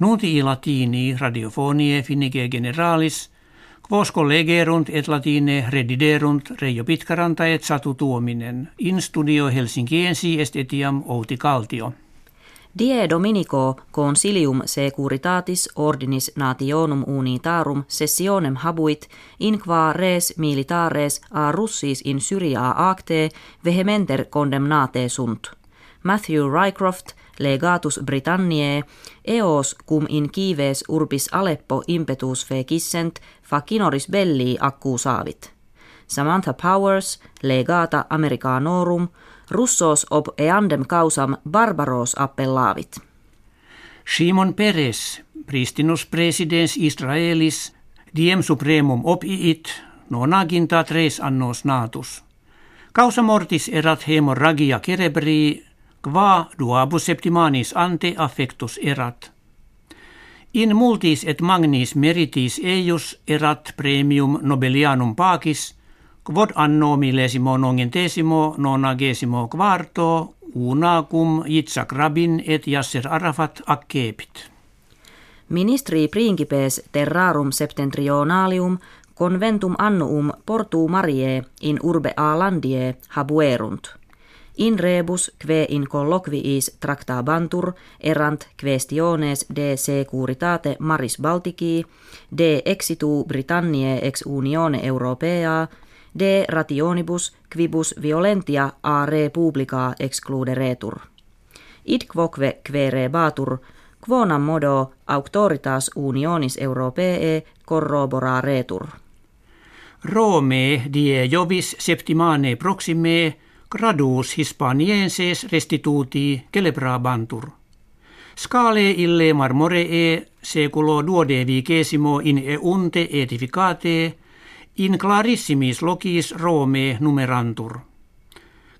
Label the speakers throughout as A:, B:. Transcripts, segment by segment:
A: Nunti latini radiofonie finnige generalis, quos collegerunt et latine rediderunt Reijo Pitkaranta et Satu Tuominen, in studio Helsinkiensi est etiam Outi Kaltio.
B: Die Dominico consilium securitatis ordinis nationum unitarum sessionem habuit in qua res militares a russis in Syria acte vehementer condemnate sunt. Matthew Rycroft, legatus Britanniae, eos cum in kives urbis Aleppo impetus fecissent facinoris belli accusaavit. Samantha Powers, legata Americanorum, russos ob eandem causam barbaros appellavit.
A: Simon Peres, pristinus presidens Israelis, diem supremum opiit, nonaginta tres annos natus. Causa mortis erat hemorragia cerebri, qua duabus septimanis ante affectus erat. In multis et magnis meritis eius erat premium Nobelianum pacis, quod anno millesimo nongentesimo nonagesimo quarto una cum Yitzhak Rabin et Yasser Arafat accepit.
B: Ministri principes terrarum septentrionalium conventum annuum portu Marie in urbe Alandie habuerunt. In rebus kve in colloquiis tractabantur erant questiones de securitate maris Baltici, de exitu Britanniae ex Unione Europea, de rationibus quibus violentia a republica excluderetur. Id quoque quere batur, quonam modo auctoritas unionis europee corroboraretur.
A: Rome die jovis septimane proxime gradus hispanienses restituti celebrabantur. Scale ille marmoree seculo duodevicesimo in eunte edificate in clarissimis logis Rome numerantur.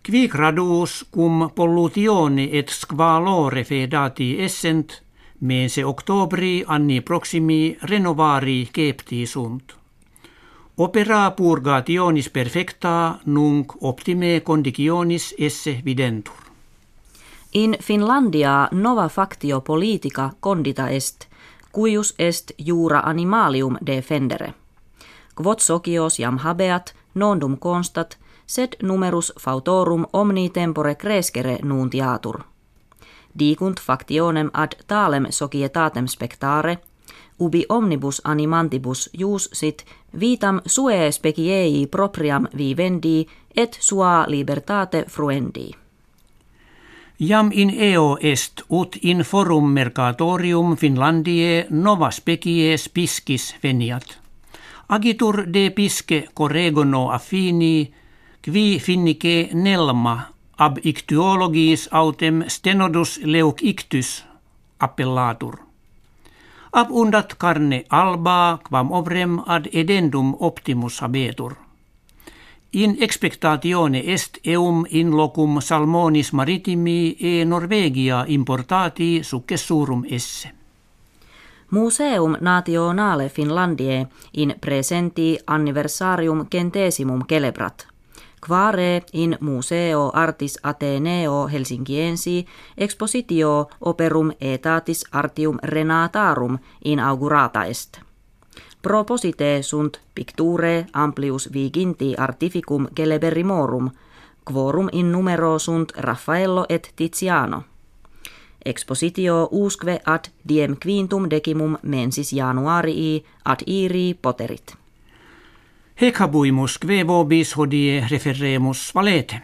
A: Qui gradus cum pollutione et squalore fedati essent, mense octobri anni proximi renovari cepti sunt. Opera purgationis perfecta nunc optime conditionis esse videntur.
B: In Finlandia nova factio politica condita est, cuius est jura animalium defendere. Quod socios jam habeat, nondum constat, sed numerus fautorum omni tempore crescere nuntiatur. Dicunt factionem ad talem societatem spectare, ubi omnibus animantibus jus sit vitam sue speciei propriam vivendi et sua libertate fruendi.
A: Jam in eo est ut in forum mercatorium Finlandie nova species piscis veniat. Agitur de pisce corregono affini, qui finnike nelma ab ictuologis autem stenodus leuc ictus appellatur. Ab undat carne alba quam obrem ad edendum optimus habetur. In expectatione est eum in locum salmonis maritimi e Norvegia importati successurum esse.
B: Museum Nationale Finlandie in presenti anniversarium centesimum celebrat. Quare in Museo Artis Ateneo Helsinkiensi expositio operum etatis artium renatarum inaugurata est. Proposite sunt picture amplius viginti artificum celeberrimorum, quorum in numero sunt Raffaello et Tiziano – Expositio usque ad diem quintum decimum mensis januarii ad iri poterit.
A: Hec habuimus kve vobis hodie referemus valete.